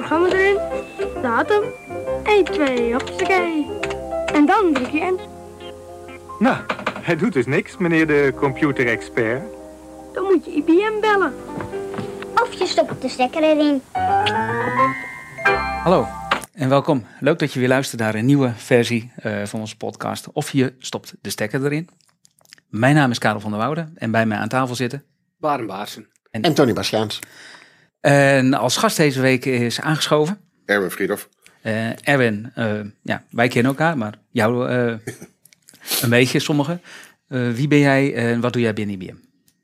programma erin, datum, 1, 2, hoppakee. En dan druk je in. Nou, hij doet dus niks, meneer de computerexpert. Dan moet je IBM bellen. Of je stopt de stekker erin. Hallo en welkom. Leuk dat je weer luistert naar een nieuwe versie eh, van onze podcast. Of je stopt de stekker erin. Mijn naam is Karel van der Woude en bij mij aan tafel zitten. Baren Baarsen. En Tony Bastiaans. En als gast deze week is aangeschoven Erwin Friedhoff. eh, Erwin. eh, ja, wij kennen elkaar, maar jou eh, een beetje, sommigen. Wie ben jij en wat doe jij binnen IBM?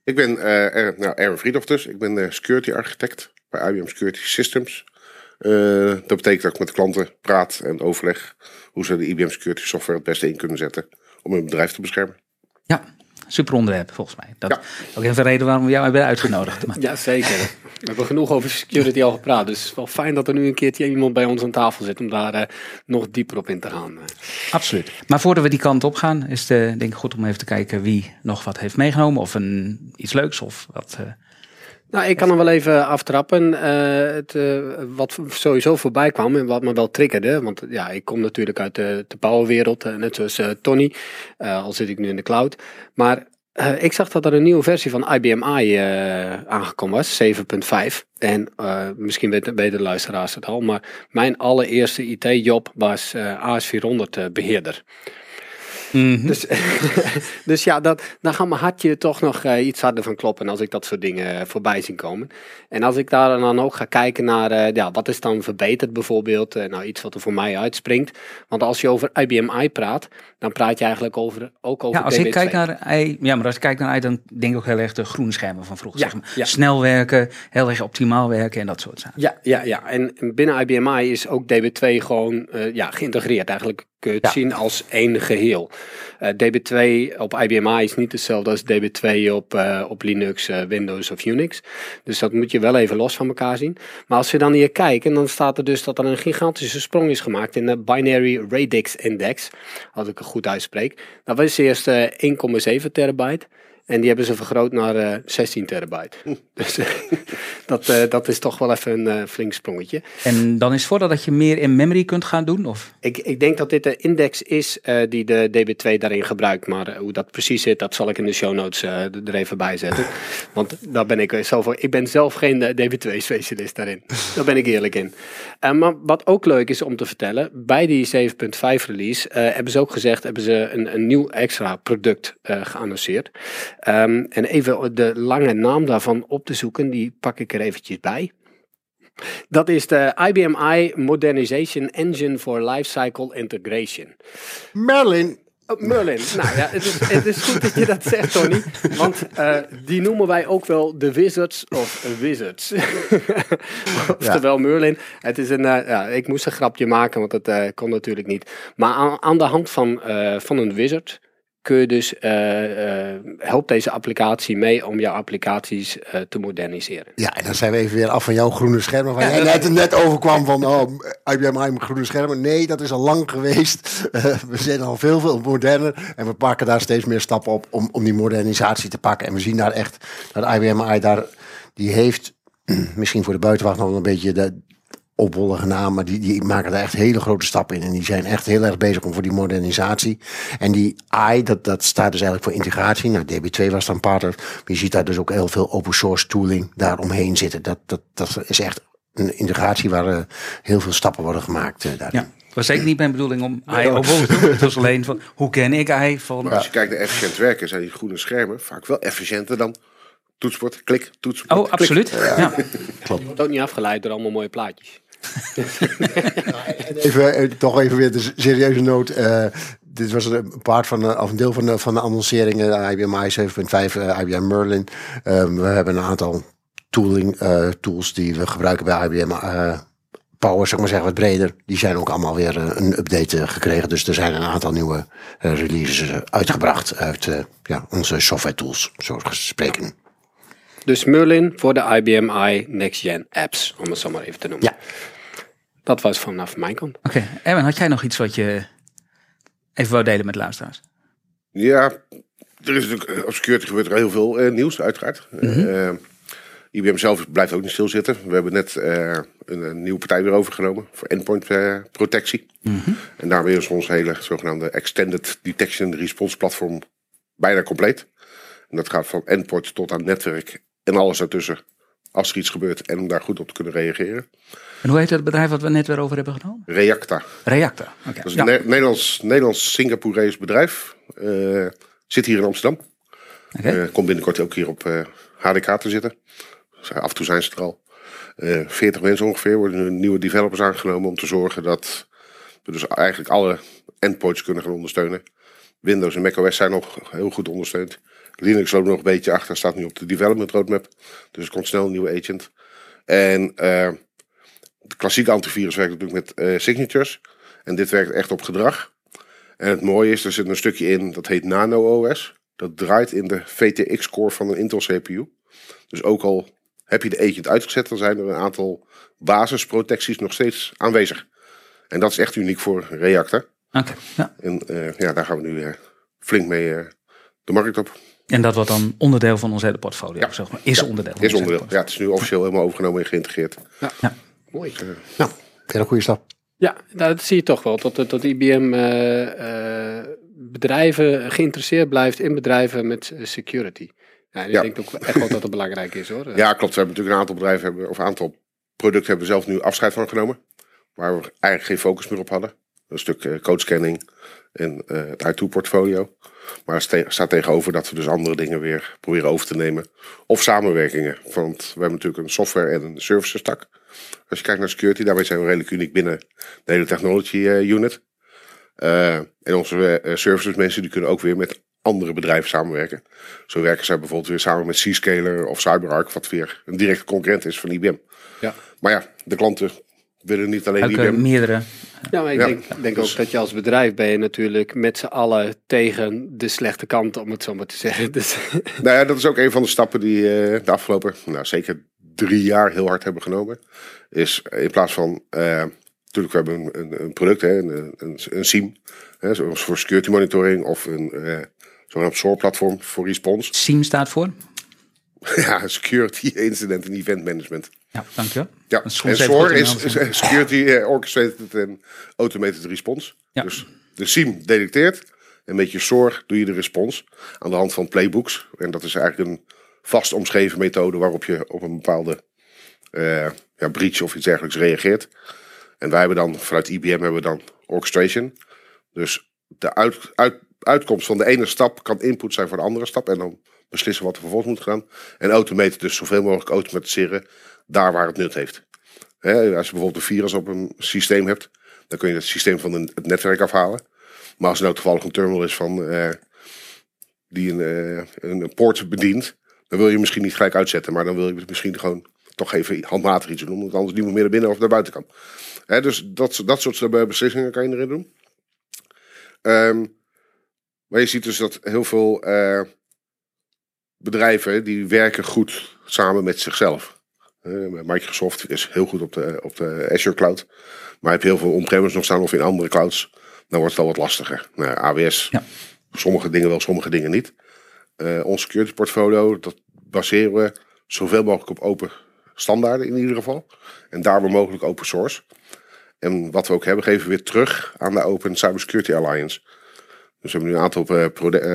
Ik ben er, nou, Erwin Friedhoff dus. Ik ben security architect bij IBM Security Systems. Dat betekent dat ik met klanten praat en overleg hoe ze de IBM Security software het beste in kunnen zetten om hun bedrijf te beschermen. Ja, super onderwerp volgens mij. Dat Ja. ook even de reden waarom we jou hebben uitgenodigd. Maar, Ja, zeker. We hebben genoeg over security al gepraat. Dus het is wel fijn dat er nu een keertje iemand bij ons aan tafel zit om daar eh, nog dieper op in te gaan. absoluut. Maar voordat we die kant op gaan, is het eh, denk ik goed om even te kijken wie nog wat heeft meegenomen. Of een, iets leuks of wat. eh, nou, ik kan hem wel even aftrappen. Eh, het, eh, wat sowieso voorbij kwam en wat me wel triggerde. Want ja, ik kom natuurlijk uit de, de eh, net zoals Tony. al zit ik nu in de cloud. Maar ik zag dat er een nieuwe versie van IBM i aangekomen was, 7.5. En misschien weten, weten de luisteraars het al, maar mijn allereerste IT-job was AS400-beheerder. Mhm. Dus, dus ja, dat, dan gaat mijn hartje toch nog eh, iets harder van kloppen als ik dat soort dingen eh, voorbij zie komen. En als ik daar dan ook ga kijken naar, eh, ja, wat is dan verbeterd bijvoorbeeld? Nou, iets wat er voor mij uitspringt. Want als je over IBM i praat, dan praat je eigenlijk over, ook over ja, als ik kijk naar Ja, maar als ik kijk naar i, dan denk ik ook heel erg de groen schermen van vroeger. Zeg maar. Snel werken, heel erg optimaal werken en dat soort zaken. Ja, ja, ja. en binnen IBM i is ook DB2 gewoon ja, geïntegreerd eigenlijk kun je het zien als één geheel. Eh, DB2 op IBM i is niet hetzelfde als DB2 op, eh, op Linux, eh, Windows of Unix. Dus dat moet je wel even los van elkaar zien. Maar als we dan hier kijken, dan staat er dus dat er een gigantische sprong is gemaakt in de Binary Radix Index. Als ik het goed uitspreek. Dat was eerst eh 1,7 terabyte. En die hebben ze vergroot naar eh 16 terabyte. Dus eh, dat, eh, dat is toch wel even een flink sprongetje. En dan is voordat dat je meer in memory kunt gaan doen? Of? Ik, ik denk dat dit de index is die de DB2 daarin gebruikt. Maar hoe dat precies zit, dat zal ik in de show notes er even bij zetten. Want daar ben ik zelf voor. Ik ben zelf geen eh, DB2-specialist daarin. Daar ben ik eerlijk in. Maar wat ook leuk is om te vertellen, bij die 7.5 release hebben ze ook gezegd, hebben ze een, een nieuw extra product geannonceerd. Ehm, en even de lange naam daarvan op te zoeken, die pak ik er eventjes bij. Dat is de IBM i Modernization Engine for Lifecycle Integration. Merlin. Oh, Merlin. Nou ja, het is, het is goed dat je dat zegt, Tony. Want eh, die noemen wij ook wel de Wizards of Wizards. Oftewel Merlin. Het is een, eh, ja, ik moest een grapje maken, want dat eh, kon natuurlijk niet. Maar aan, aan de hand van, van een wizard kun je dus, eh, eh, helpt deze applicatie mee om jouw applicaties eh, te moderniseren. Ja, en dan zijn we even weer af van jouw groene schermen. Waar jij net, net overkwam van oh, IBM met groene schermen. Nee, dat is al lang geweest. We zijn al veel, veel moderner. En we pakken daar steeds meer stappen op om, om die modernisatie te pakken. En we zien daar echt dat IBM i daar, die heeft misschien voor de buitenwacht nog een beetje de opwollige naam, maar die, die maken daar echt hele grote stappen in. En die zijn echt heel erg bezig om voor die modernisatie. En die I, dat, dat staat dus eigenlijk voor integratie. Nou, DB2 was dan partner. Maar je ziet daar dus ook heel veel open source tooling daar omheen zitten. Dat, dat, dat is echt een integratie waar eh, heel veel stappen worden gemaakt eh, daarin. Ja. Het was zeker niet mijn bedoeling om I op te doen. Het was alleen van, hoe ken ik I van... Maar als je kijkt naar efficiënt werken, zijn die groene schermen vaak wel efficiënter dan toetsenbord, klik, toetsenbord, Oh, klik. absoluut. Ja. Wordt ook niet afgeleid door allemaal mooie plaatjes. Even, eh, toch even weer de serieuze noot. eh, dit was een part van, de- of een deel van de, van de annonceringen. IBM i 7.5, eh, IBM Merlin. Ehm, we hebben een aantal tooling eh, tools die we gebruiken bij IBM eh, Power, zeg maar zeggen, wat breder. Die zijn ook allemaal weer eh, een update eh, gekregen. Dus er zijn een aantal nieuwe eh, releases eh, uitgebracht uit eh, ja, onze software tools, zo spreken. Dus Merlin voor de IBM i Next Gen apps, om het zo maar even te noemen. Ja. Dat was vanaf mijn kant. Oké, Erwin, had jij nog iets wat je even wou delen met de luisteraars? Ja, er is natuurlijk, eh, op security gebeurt er heel veel eh, nieuws, uiteraard. Mhm. Eh, IBM zelf blijft ook niet stilzitten. We hebben net eh, een, een nieuwe partij weer overgenomen voor endpoint protectie. En daarmee is ons hele zogenaamde Extended Detection and Response platform bijna compleet. En dat gaat van endpoint tot aan netwerk en alles daartussen. Als er iets gebeurt en om daar goed op te kunnen reageren. En hoe heet het bedrijf wat we net weer over hebben genomen? Reacta. Reacta. Oké. Dat is een Ne- Nederlands, Nederlands Singaporees bedrijf. Eh, zit hier in Amsterdam. Oké. Eh, komt binnenkort ook hier op eh, HDK te zitten. Dus, af en toe zijn ze er al. Eh 40 mensen ongeveer worden nieuwe developers aangenomen om te zorgen dat we dus eigenlijk alle endpoints kunnen gaan ondersteunen. Windows en macOS zijn nog heel goed ondersteund. Linux loopt nog een beetje achter, staat nu op de development roadmap. Dus er komt snel een nieuwe agent. En eh, de klassieke antivirus werkt natuurlijk met eh, signatures. En dit werkt echt op gedrag. En het mooie is, er zit een stukje in, dat heet Nano OS. Dat draait in de VTX-core van een Intel CPU. Dus ook al heb je de agent uitgezet, dan zijn er een aantal basisprotecties nog steeds aanwezig. En dat is echt uniek voor Reactor. Oké. Ja. En eh, ja, daar gaan we nu eh, flink mee eh, de markt op. En dat wordt dan onderdeel van ons hele portfolio. Ja. Zeg maar. Is Ja, onderdeel. van Is onderdeel. Ja, het is nu officieel helemaal overgenomen en geïntegreerd. Mooi. Nou, hele goede stap. Ja, nou, dat zie je toch wel. Dat, dat IBM eh, eh, bedrijven geïnteresseerd blijft in bedrijven met security. Ja, en ik Ja. denk ook echt wel dat het belangrijk is hoor. Ja, klopt. We hebben natuurlijk een aantal bedrijven, hebben, of een aantal producten hebben we zelf nu afscheid van genomen. Waar we eigenlijk geen focus meer op hadden. Een stuk eh, codescanning en eh, het I2-portfolio. Maar er ste- staat tegenover dat we dus andere dingen weer proberen over te nemen. Of samenwerkingen. Want we hebben natuurlijk een software en een services tak. Als je kijkt naar security, daarmee zijn we redelijk uniek binnen de hele technology eh, unit. Eh, en onze eh, services mensen die kunnen ook weer met andere bedrijven samenwerken. Zo werken zij bijvoorbeeld weer samen met Zscaler of CyberArk, wat weer een directe concurrent is van IBM. Ja. Maar ja, de klanten willen niet alleen Ook eh, IBM. meerdere. Ja, maar ik Ja, denk, denk dus- ook dat je als bedrijf ben je natuurlijk met z'n allen tegen de slechte kant, om het zo maar te zeggen. Dus, Nou ja, dat is ook een van de stappen die eh, de afgelopen, nou zeker drie jaar heel hard hebben genomen. Is in plaats van, eh, natuurlijk we hebben een, een, product, hè, een, een, een SIEM, hè, zoals voor security monitoring of een eh zo'n SOAR platform voor response. SIEM staat voor. ja, security incident en event management. Ja, dankjewel. Ja, Dat is soms en SOAR is, is Security eh, Orchestrated and Automated Response. Ja. Dus de SIEM detecteert en met je SOAR doe je de respons aan de hand van playbooks. En dat is eigenlijk een vast omschreven methode waarop je op een bepaalde eh ja, breach of iets dergelijks reageert. En wij hebben dan vanuit IBM hebben we dan orchestration. Dus de uit, uit, uitkomst van de ene stap kan input zijn voor de andere stap. En dan beslissen wat er vervolgens moet gaan. En automaten, dus zoveel mogelijk automatiseren daar waar het nut heeft. Als je bijvoorbeeld een virus op een systeem hebt, dan kun je het systeem van het netwerk afhalen. Maar als er nou toevallig een terminal is van, eh, die een, eh, een, een poort bedient, dan wil je misschien niet gelijk uitzetten. Maar dan wil je misschien gewoon toch even handmatig iets doen, omdat anders niemand meer naar binnen of naar buiten kan. Hè, dus dat, dat soort eh, beslissingen kan je erin doen. Ehm, maar je ziet dus dat heel veel eh, bedrijven die werken goed samen met zichzelf. Eh, Microsoft is heel goed op de, op de Azure Cloud. Maar heb je heel veel on-premise nog staan of in andere clouds, dan wordt het al wat lastiger. Nou, AWS, Ja. sommige dingen wel, sommige dingen niet. Eh, ons security portfolio, dat baseren we zoveel mogelijk op open standaarden in ieder geval. En daar waar mogelijk open source. En wat we ook hebben, geven we weer terug aan de Open Cybersecurity Alliance. Dus we hebben nu een aantal eh,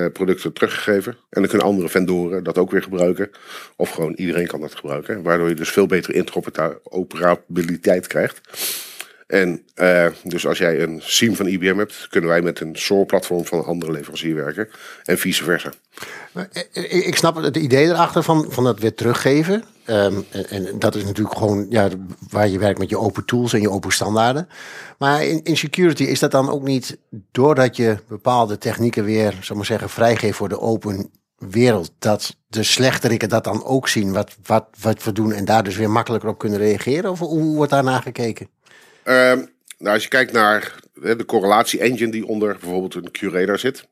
eh, producten teruggegeven. En dan kunnen andere vendoren dat ook weer gebruiken. Of gewoon iedereen kan dat gebruiken. Waardoor je dus veel betere interoperabiliteit krijgt. En eh, dus als jij een SIEM van IBM hebt, kunnen wij met een SOAR-platform van een andere leverancier werken. En vice versa. Eh, eh, Ik snap het idee erachter van, van dat weer teruggeven. Ehm, en, dat is natuurlijk gewoon ja, waar je werkt met je open tools en je open standaarden. Maar in, security is dat dan ook niet doordat je bepaalde technieken weer, zal maar zeggen, vrijgeeft voor de open wereld, dat de slechteriken dat dan ook zien wat, wat, wat we doen en daar dus weer makkelijker op kunnen reageren? Of hoe wordt daar naar gekeken? Ehm, nou, als je kijkt naar de correlatie-engine die onder bijvoorbeeld een Curator zit.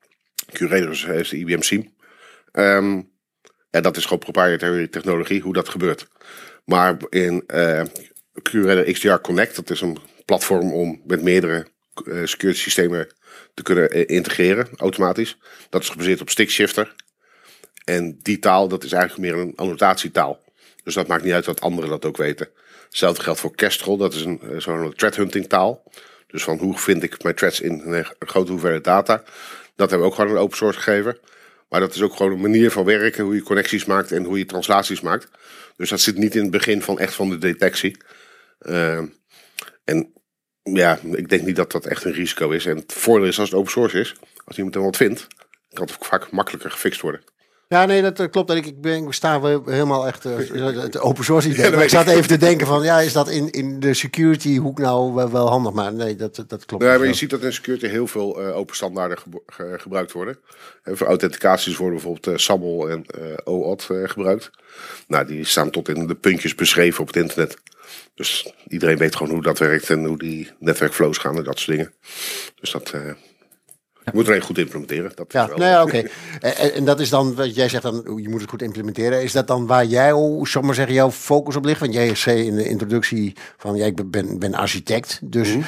Curator is, de IBM SIEM. Ja, dat is gewoon proprietary technologie, hoe dat gebeurt. Maar in eh Curator XDR Connect, dat is een platform om met meerdere eh, security systemen te kunnen eh, integreren, automatisch. Dat is gebaseerd op Stickshifter. En die taal, dat is eigenlijk meer een annotatietaal. Dus dat maakt niet uit dat anderen dat ook weten. Hetzelfde geldt voor Kestrel, dat is een eh, zo'n thread hunting taal. Dus van hoe vind ik mijn threads in een grote hoeveelheid data. Dat hebben we ook gewoon een open source gegeven. Maar dat is ook gewoon een manier van werken, hoe je connecties maakt en hoe je translaties maakt. Dus dat zit niet in het begin van echt van de detectie. Uh, en ja, ik denk niet dat dat echt een risico is. En het voordeel is als het open source is, als iemand er wat vindt, kan het vaak makkelijker gefixt worden. Ja, nee, dat eh, klopt. Ik, ik ben, we staan we helemaal echt uh, het open source idee. maar ik zat even te denken van, ja, is dat in, in de security hoek nou wel, handig? Maar nee, dat, dat klopt. Ja, maar je ziet dat in security heel veel uh, open standaarden ge gebruikt worden. En voor authenticaties worden bijvoorbeeld uh, SAML en OAuth gebruikt. Nou, die staan tot in de puntjes beschreven op het internet. Dus iedereen weet gewoon hoe dat werkt en hoe die netwerkflows gaan en dat soort dingen. Dus dat, je moet er een goed implementeren. Dat ja, nou ja, oké. en, en, dat is dan, wat jij zegt dan, je moet het goed implementeren. Is dat dan waar jij, zal maar zeggen, jouw focus op ligt? Want jij zei in de introductie van, ja, ik ben, ben architect. Dus mm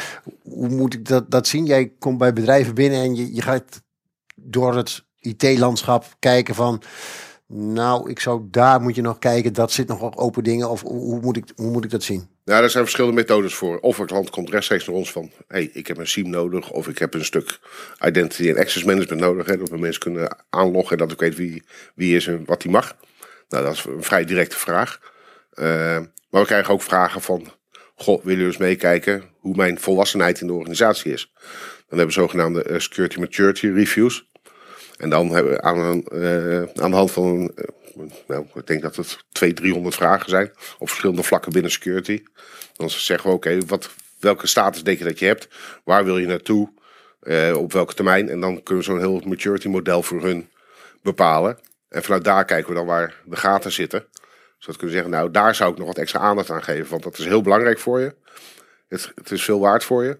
hoe moet ik dat, dat zien? Jij komt bij bedrijven binnen en je, je gaat door het IT-landschap kijken van... Nou, ik zou daar moet je nog kijken, dat zit nog open dingen. Of hoe moet ik, hoe moet ik dat zien? Nou, er zijn verschillende methodes voor. Of een klant komt rechtstreeks naar ons van: hey, ik heb een SIEM nodig. Of ik heb een stuk identity en access management nodig. Dat we mensen kunnen aanloggen en dat ik weet wie, wie is en wat die mag. Nou, dat is een vrij directe vraag. Uh, maar we krijgen ook vragen van: Goh, willen jullie eens meekijken hoe mijn volwassenheid in de organisatie is? Dan hebben we zogenaamde uh, security maturity reviews. En dan hebben we aan, uh, aan de hand van nou, ik denk dat het 200, 300 vragen zijn op verschillende vlakken binnen security. Dan zeggen we oké, wat welke status denk je dat je hebt? Waar wil je naartoe? Uh, op welke termijn? En dan kunnen we zo'n heel maturity model voor hun bepalen. En vanuit daar kijken we dan waar de gaten zitten. Zodat we kunnen zeggen, nou daar zou ik nog wat extra aandacht aan geven. Want dat is heel belangrijk voor je. Het, het is veel waard voor je.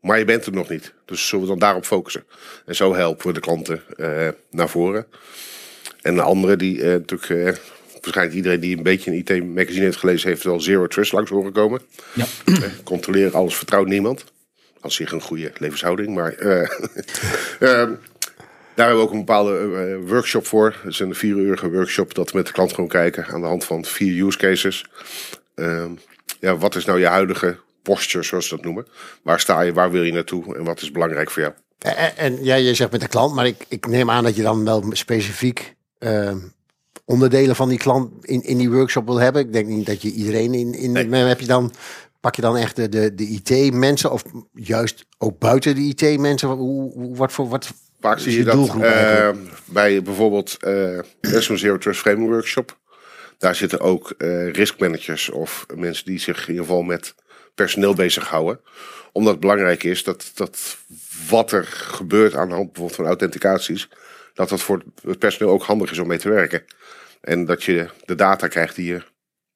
Maar je bent er nog niet. Dus zullen we dan daarop focussen. En zo helpen we de klanten uh, naar voren. En de andere die uh, natuurlijk, uh, waarschijnlijk iedereen die een beetje een IT-magazine heeft gelezen, heeft wel Zero Trust langs horen komen. Ja. Uh, controleer alles, vertrouwt niemand. Als zich een goede levenshouding. Maar daar hebben we ook een bepaalde workshop voor. Het is een vieruurige workshop dat we met de klant gewoon kijken aan de hand van vier use cases. Ehm, ja, wat is nou je huidige posture, zoals ze dat noemen? Waar sta je, waar wil je naartoe en wat is belangrijk voor jou? En, en ja, je zegt met de klant, maar ik, ik neem aan dat je dan wel specifiek onderdelen van die klant in, in die workshop wil hebben. Ik denk niet dat je iedereen in, in nee. heb je dan pak je dan echt de, de, de IT-mensen of juist ook buiten de IT-mensen? Hoe, wat voor wat Vaak zie je dat uh, bij bijvoorbeeld uh, zo'n Zero Trust Framing Workshop. Daar zitten ook uh, riskmanagers of mensen die zich in ieder geval met personeel bezighouden. Omdat het belangrijk is dat, dat wat er gebeurt aan de hand bijvoorbeeld van authenticaties, dat dat voor het personeel ook handig is om mee te werken. En dat je de data krijgt die je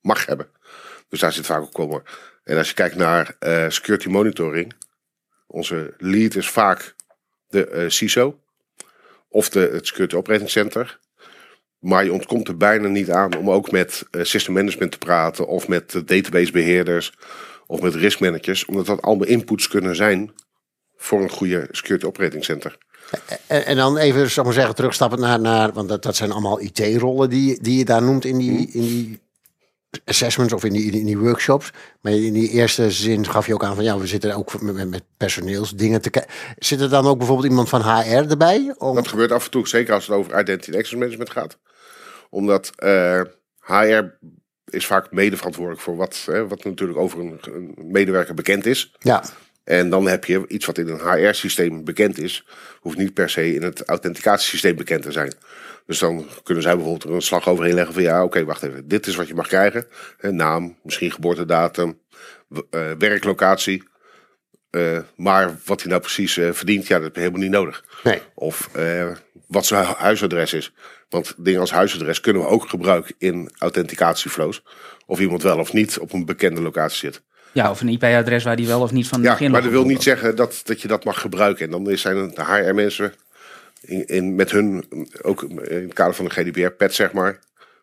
mag hebben. Dus daar zit vaak ook komen. En als je kijkt naar uh, security monitoring, onze lead is vaak de uh, CISO of de, het Security Operating Center. Maar je ontkomt er bijna niet aan om ook met uh, system management te praten of met databasebeheerders of met risk managers, omdat dat allemaal inputs kunnen zijn voor een goede Security Operating Center. En, en, dan even, zal maar zeggen, terugstappen naar, naar want dat, dat zijn allemaal IT-rollen die, die je daar noemt in die, in die assessments of in die, in die workshops. Maar in die eerste zin gaf je ook aan van ja, we zitten ook met, met personeelsdingen te kijken. Zit er dan ook bijvoorbeeld iemand van HR erbij? Om... Dat gebeurt af en toe, zeker als het over identity access management gaat. Omdat uh, HR is vaak mede verantwoordelijk voor wat, hè, wat natuurlijk over een, een medewerker bekend is. Ja. En dan heb je iets wat in een HR-systeem bekend is, hoeft niet per se in het authenticatiesysteem bekend te zijn. Dus dan kunnen zij bijvoorbeeld een slag overheen leggen van ja, oké, wacht even, dit is wat je mag krijgen. naam, misschien geboortedatum, uh, werklocatie. Uh, maar wat hij nou precies uh, verdient, ja, dat heb je helemaal niet nodig. Nee. Of wat zijn huisadres is. Want dingen als huisadres kunnen we ook gebruiken in authenticatieflows. Of iemand wel of niet op een bekende locatie zit. Ja, of een IP-adres waar die wel of niet van ja, begin maar dat wil niet zeggen dat, dat je dat mag gebruiken. En dan zijn de HR-mensen in, in, met hun, ook in het kader van de GDPR-pet zeg maar,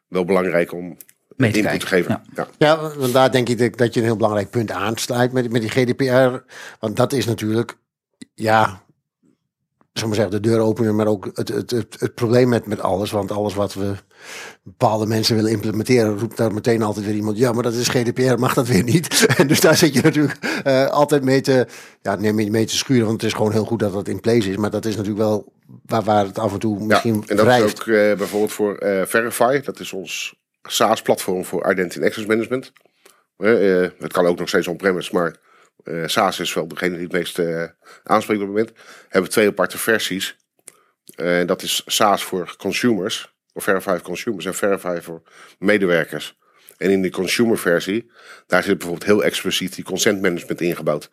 wel belangrijk om Mee te input te geven. Ja. Ja. want daar denk ik dat je een heel belangrijk punt aansluit met, met die GDPR. Want dat is natuurlijk, ja, zal maar zeggen, de deur openen, maar ook het, het, het, het probleem met, met alles. Want alles wat we bepaalde mensen willen implementeren, roept daar meteen altijd weer iemand. Ja, maar dat is GDPR, mag dat weer niet. En dus daar zit je natuurlijk eh, altijd mee te, ja, nee, mee, mee te schuren. Want het is gewoon heel goed dat dat in place is. Maar dat is natuurlijk wel waar, waar het af en toe misschien en dat wrijft. is ook eh, bijvoorbeeld voor eh, Verify. Dat is ons SaaS-platform voor Identity and Access Management. Het kan ook nog steeds on-premise, maar eh, SaaS is wel degene die het meest eh, aanspreekt op het moment. Hebben we twee aparte versies. Eh, dat is SaaS voor consumers, of Verify consumers en Verify voor medewerkers. En in de consumer versie, daar zit bijvoorbeeld heel expliciet die consent management ingebouwd.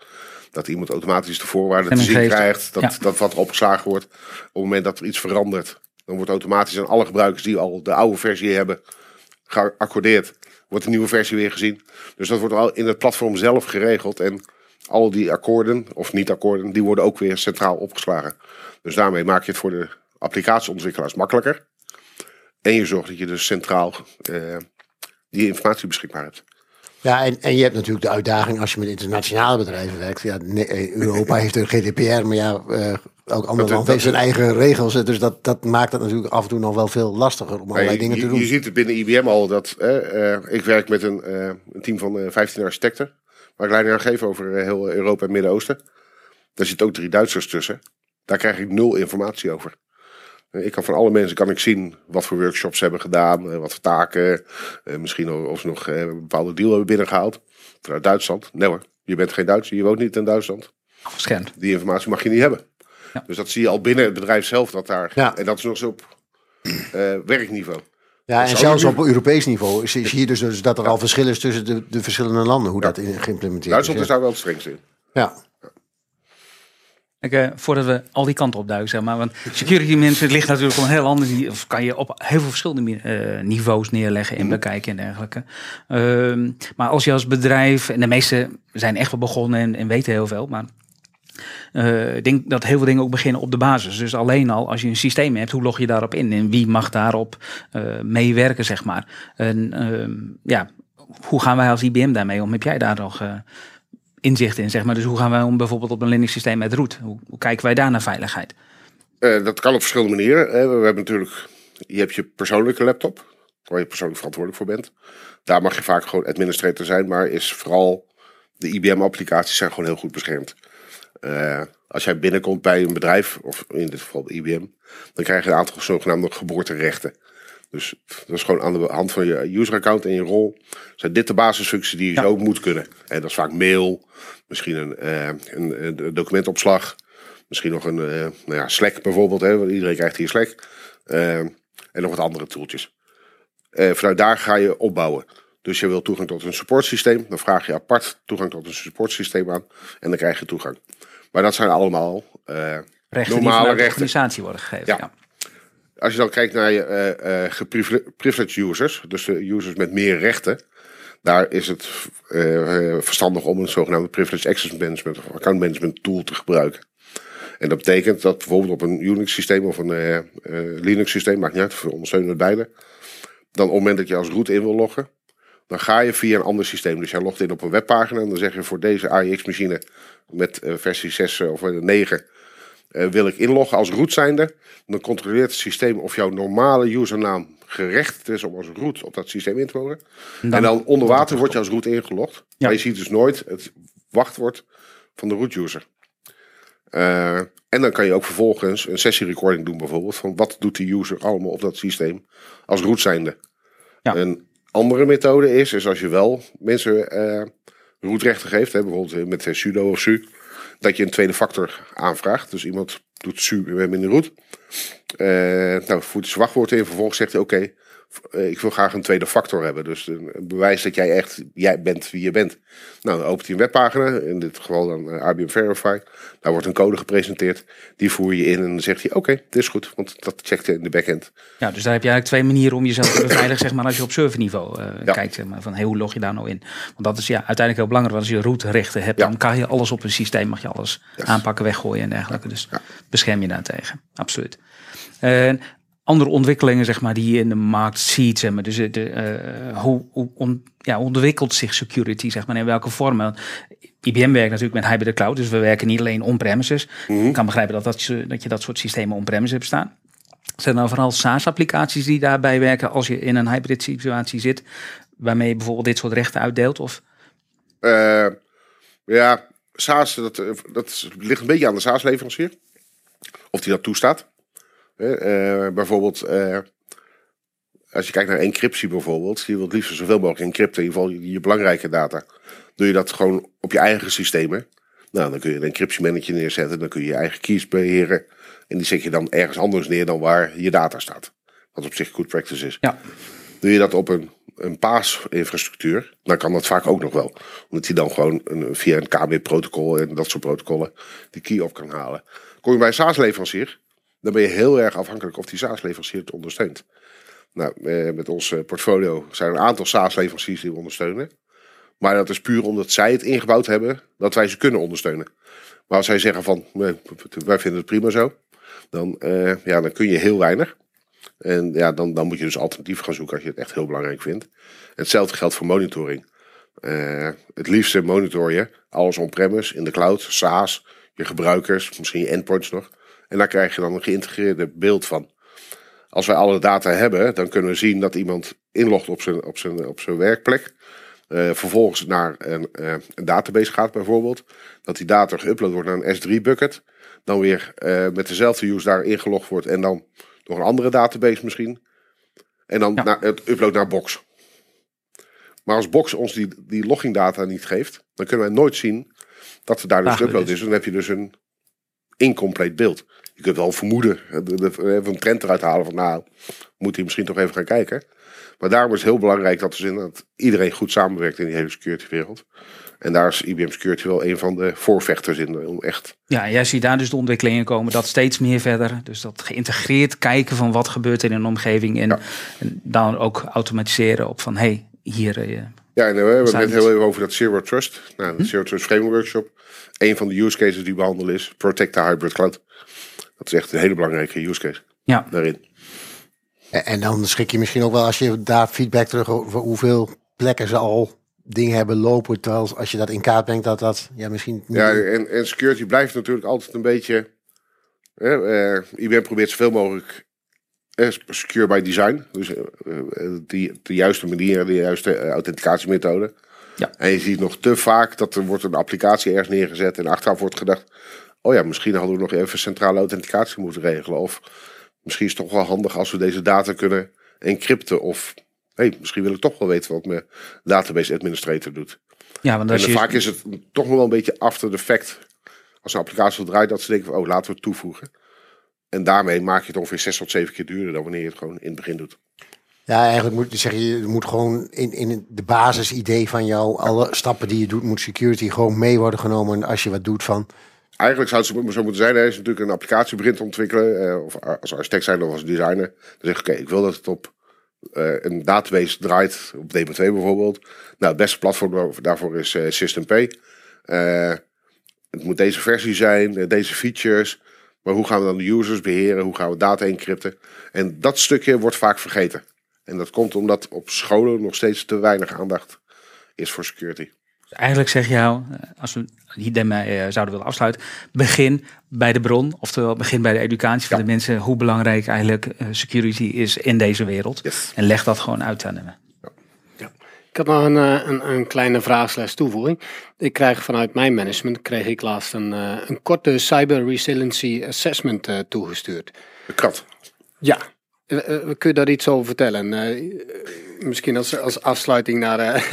Dat iemand automatisch de voorwaarden te zien krijgt, dat, Ja. dat wat er opgeslagen wordt. Op het moment dat er iets verandert, dan wordt automatisch aan alle gebruikers die al de oude versie hebben geaccordeerd, wordt de nieuwe versie weer gezien. Dus dat wordt al in het platform zelf geregeld. En al die akkoorden, of niet-akkoorden, die worden ook weer centraal opgeslagen. Dus daarmee maak je het voor de applicatieontwikkelaars makkelijker. En je zorgt dat je dus centraal eh, die informatie beschikbaar hebt. Ja, en, en je hebt natuurlijk de uitdaging als je met internationale bedrijven werkt. Ja, nee, eh, Europa heeft een GDPR, maar ja, eh, ook ander Dat- land dat- heeft zijn eigen regels. Dus dat, dat maakt het natuurlijk af en toe nog wel veel lastiger om allerlei dingen te doen. je ziet het binnen IBM al dat ik werk met een, een team van eh 15 architecten. Waar ik leiding aan geef over eh, heel Europa en Midden-Oosten. Daar zitten ook drie Duitsers tussen. Daar krijg ik nul informatie over. Eh, Ik kan van alle mensen kan ik zien wat voor workshops ze hebben gedaan, eh, wat voor taken, misschien of ze nog een bepaalde deal hebben binnengehaald. Vanuit Duitsland. Nee hoor, je bent geen Duitser, je woont niet in Duitsland. Afgeschermd. Die informatie mag je niet hebben. Ja. Dus dat zie je al binnen het bedrijf zelf. Dat daar, Ja. En dat is nog eens op eh, werkniveau. Ja, en zelfs je op Europees niveau is, is hier dus, dus dat er al verschil is tussen de, de verschillende landen, hoe dat in, geïmplementeerd Duitsland is. is daar wel het strengste in. Ja. Ik, eh, voordat we al die kanten opduiken, zeg maar. Want security mensen, het ligt natuurlijk op een heel ander Of kan je op heel veel verschillende eh, niveaus neerleggen en bekijken en dergelijke. Ehm, maar als je als bedrijf, en de meesten zijn echt wel begonnen en, en weten heel veel, maar. Eh, ik denk dat heel veel dingen ook beginnen op de basis. Dus alleen al als je een systeem hebt, hoe log je daarop in? En wie mag daarop eh, meewerken, zeg maar? En ehm, ja, hoe gaan wij als IBM daarmee om? Heb jij daar nog eh, inzicht in, zeg maar? Dus hoe gaan wij om bijvoorbeeld op een Linux systeem met root? Hoe, kijken wij daar naar veiligheid? Dat kan op verschillende manieren. We hebben natuurlijk, je hebt je persoonlijke laptop, waar je persoonlijk verantwoordelijk voor bent. Daar mag je vaak gewoon administrator zijn, maar is vooral de IBM-applicaties zijn gewoon heel goed beschermd. Eh, als jij binnenkomt bij een bedrijf, of in dit geval IBM, dan krijg je een aantal zogenaamde geboorterechten. Dus dat is gewoon aan de hand van je user-account en je rol. Zijn dit de basisfuncties die je Ja. zo moet kunnen? En dat is vaak mail, misschien een, eh, een, een documentopslag, misschien nog een eh, nou ja, Slack bijvoorbeeld. Hè, want iedereen krijgt hier Slack. En nog wat andere tooltjes. Eh, vanuit daar ga je opbouwen. Dus je wil toegang tot een supportsysteem. Dan vraag je apart toegang tot een supportsysteem aan. En dan krijg je toegang. Maar dat zijn allemaal eh, Rechten die normale rechten. organisatie worden gegeven. Ja. Ja. Als je dan kijkt naar je eh, eh, geprivileged users, dus de users met meer rechten, daar is het verstandig om een zogenaamde privileged access management of account management tool te gebruiken. En dat betekent dat bijvoorbeeld op een Unix systeem of een Linux systeem, maakt niet uit, we ondersteunen het beide. Dan op het moment dat je als root in wil loggen, dan ga je via een ander systeem. Dus jij logt in op een webpagina en dan zeg je voor deze AIX machine met eh, versie 6 of eh, 9 eh, wil ik inloggen als root zijnde. Dan controleert het systeem of jouw normale usernaam gerecht is om als root op dat systeem in te loggen. En dan, onder water wordt je als root ingelogd. Ja. Maar je ziet dus nooit het wachtwoord van de root user. En dan kan je ook vervolgens een sessie recording doen bijvoorbeeld. Van wat doet de user allemaal op dat systeem als root zijnde. Ja. Een andere methode is, is als je wel mensen eh rootrechten geeft. Hè, bijvoorbeeld met eh, sudo of su. Dat je een tweede factor aanvraagt. Dus iemand doet su in de root. Eh, nou, voert zijn wachtwoord in. Vervolgens zegt hij oké. eh, ik wil graag een tweede factor hebben. Dus een, bewijs dat jij echt jij bent wie je bent. Nou, dan opent hij een webpagina. In dit geval dan eh, IBM Verify. Daar wordt een code gepresenteerd. Die voer je in en dan zegt hij oké, dit is goed. Want dat checkt hij in de backend. Ja, dus daar heb je eigenlijk twee manieren om jezelf te beveiligen, zeg maar, als je op serverniveau eh, Ja. kijkt, zeg maar, van hey, hoe log je daar nou in? Want dat is ja, uiteindelijk heel belangrijk, want als je rootrechten hebt, Ja. dan kan je alles op een systeem, mag je alles Yes. aanpakken, weggooien en dergelijke. Dus Ja. bescherm je daartegen, absoluut. Andere ontwikkelingen, zeg maar, die je in de markt ziet, zeg maar, dus de, eh, hoe, hoe on- ja, ontwikkelt zich security, zeg maar, in welke vormen? IBM werkt natuurlijk met hybrid cloud, dus we werken niet alleen on-premises. Mhm. Ik kan begrijpen dat, dat, je, dat je dat soort systemen on-premises hebt staan. Zijn dan vooral SaaS-applicaties die daarbij werken als je in een hybrid situatie zit, waarmee je bijvoorbeeld dit soort rechten uitdeelt? Of Eh, ja, SaaS, dat, eh, dat ligt een beetje aan de SaaS-leverancier. Of die dat toestaat. Eh, bijvoorbeeld, eh, als je kijkt naar encryptie bijvoorbeeld. Je wilt liefst zoveel mogelijk encrypten. In ieder geval je, je belangrijke data. Doe je dat gewoon op je eigen systemen. Nou, dan kun je een encryptiemanager neerzetten. Dan kun je je eigen keys beheren. En die zet je dan ergens anders neer dan waar je data staat. Wat op zich good practice is. Ja. Doe je dat op een, een PaaS-infrastructuur, dan kan dat vaak ook nog wel. Omdat hij dan gewoon een, via een KB-protocol en dat soort protocollen die key op kan halen. Kom je bij een SaaS-leverancier, dan ben je heel erg afhankelijk of die SaaS-leverancier het ondersteunt. Nou, eh, met ons eh, portfolio zijn er een aantal SaaS-leveranciers die we ondersteunen. Maar dat is puur omdat zij het ingebouwd hebben dat wij ze kunnen ondersteunen. Maar als zij zeggen van, wij vinden het prima zo, dan, eh, ja, dan kun je heel weinig. En ja, dan, dan moet je dus alternatieven gaan zoeken als je het echt heel belangrijk vindt. Hetzelfde geldt voor monitoring. Het liefste monitor je alles on-premise, in de cloud, SaaS, je gebruikers, misschien je endpoints nog. En daar krijg je dan een geïntegreerde beeld van. Als wij alle data hebben, dan kunnen we zien dat iemand inlogt op zijn, op zijn, op zijn werkplek. Eh, vervolgens naar een, eh, een database gaat bijvoorbeeld. Dat die data geüpload wordt naar een S3-bucket. Dan weer eh, met dezelfde use daar ingelogd wordt. En dan nog een andere database misschien. En dan Ja. naar, het upload naar Box. Maar als Box ons die, die loggingdata niet geeft, dan kunnen wij nooit zien dat er daar dus Ah, dus. is. Dan heb je dus een incompleet beeld. Je kunt wel vermoeden, eh, even een trend eruit halen van nou, moet hij misschien toch even gaan kijken. Maar daarom is het heel belangrijk dat, dus inderdaad iedereen goed samenwerkt in die hele security wereld. En daar is IBM Security wel een van de voorvechters in. Om echt Ja, jij ziet daar dus de ontwikkelingen komen, dat steeds meer verder. Dus dat geïntegreerd kijken van wat gebeurt er in een omgeving. En, Ja. en dan ook automatiseren op van, hé, hey, hier... eh, Ja, en we hebben het net heel even over dat Zero Trust. Nou, de Zero Trust Framework Workshop. Een van de use cases die we behandelen is Protect the Hybrid Cloud. Dat is echt een hele belangrijke use case ja, daarin. En, en dan schrik je misschien ook wel als je daar feedback terug over hoeveel plekken ze al dingen hebben lopen. Terwijl als je dat in kaart brengt, dat dat ja, misschien niet- Ja, en, en security blijft natuurlijk altijd een beetje... eh, eh, IBM probeert zoveel mogelijk eh, secure by design. Dus eh, eh, die, de juiste manier, de juiste eh, authenticatiemethode. Ja. En je ziet nog te vaak dat er wordt een applicatie ergens neergezet... en achteraf wordt gedacht... oh ja, misschien hadden we nog even centrale authenticatie moeten regelen. Of misschien is het toch wel handig als we deze data kunnen encrypten. Of hey, misschien wil ik toch wel weten wat mijn database administrator doet. ja, want En als je... vaak is het toch nog wel een beetje after the fact. Als een applicatie draait, dat ze denken van, oh, laten we het toevoegen. En daarmee maak je het ongeveer zes tot zeven keer duurder dan wanneer je het gewoon in het begin doet. Ja, eigenlijk moet zeg je, je moet gewoon in, in de basisidee van jou, alle stappen die je doet, moet security gewoon mee worden genomen als je wat doet van. Eigenlijk zou het zo moeten zijn, je natuurlijk een applicatie begint te ontwikkelen, eh, of als architect zijn of als designer, dan zeg je, oké, ik wil dat het op eh, een database draait, op DB2 bijvoorbeeld. Nou, het beste platform daarvoor is eh, SystemP. Eh, het moet deze versie zijn, deze features. Maar hoe gaan we dan de users beheren? Hoe gaan we data encrypten? En dat stukje wordt vaak vergeten. En dat komt omdat op scholen nog steeds te weinig aandacht is voor security. Eigenlijk zeg je jou, eh, als we hier daarmee eh, zouden willen afsluiten, begin bij de bron, oftewel begin bij de educatie van Ja. de mensen, hoe belangrijk eigenlijk eh, security is in deze wereld. Yes. En leg dat gewoon uit aan hem. Ik had nog een, eh, een, een kleine vraag slash toevoeging. Ik krijg vanuit mijn management kreeg ik laatst een, eh, een korte cyber resiliency assessment eh, toegestuurd. De krat. Ja. Kun je daar iets over vertellen? Misschien als, als afsluiting naar... eh,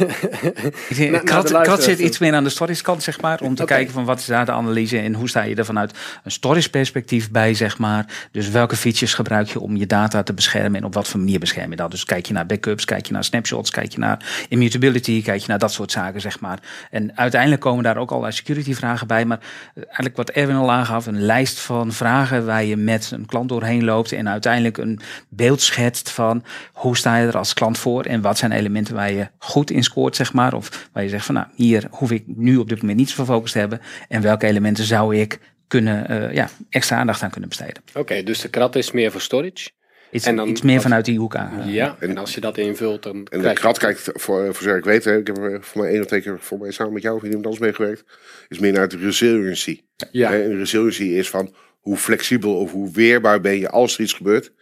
de Krat, zit iets meer aan de stories kant, zeg maar. Om te kijken van wat is daar de analyse en hoe sta je er vanuit een stories perspectief bij, zeg maar. Dus welke features gebruik je om je data te beschermen en op wat voor manier bescherm je dat. Dus kijk je naar backups, kijk je naar snapshots, kijk je naar immutability, kijk je naar dat soort zaken, zeg maar. En uiteindelijk komen daar ook allerlei security vragen bij. Maar eh, eigenlijk wat Erwin al aangaf, een lijst van vragen waar je met een klant doorheen loopt en uiteindelijk een beeld schetst van hoe sta je er als klant voor en wat zijn elementen waar je goed in scoort, zeg maar. Of waar je zegt van nou, hier hoef ik nu op dit moment niet zoveel focus te hebben. En welke elementen zou ik kunnen, eh, ja, extra aandacht aan kunnen besteden. Oké, dus de krat is meer voor storage. Iets, En dan- iets meer vanuit die hoek aan. Ja, en als je dat invult, dan En krijg de krat kijkt, voor, voor zover ik weet, hè, ik heb er voor mij één of twee keer voor mij samen met jou of iemand anders meegewerkt, is meer naar de resiliency. Ja. Hè, En de resiliency is van hoe flexibel of hoe weerbaar ben je als er iets gebeurt,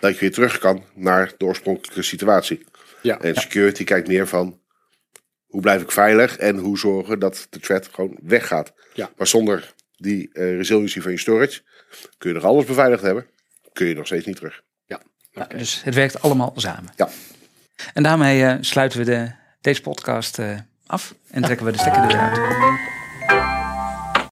dat je weer terug kan naar de oorspronkelijke situatie. Ja. En security kijkt meer van hoe blijf ik veilig en hoe zorgen dat de threat gewoon weggaat. Ja. Maar zonder die eh, resiliency van je storage kun je nog alles beveiligd hebben, kun je nog steeds niet terug. Ja, dus het werkt allemaal samen. Ja. En daarmee eh, sluiten we de, deze podcast eh, af en trekken we de stekker eruit.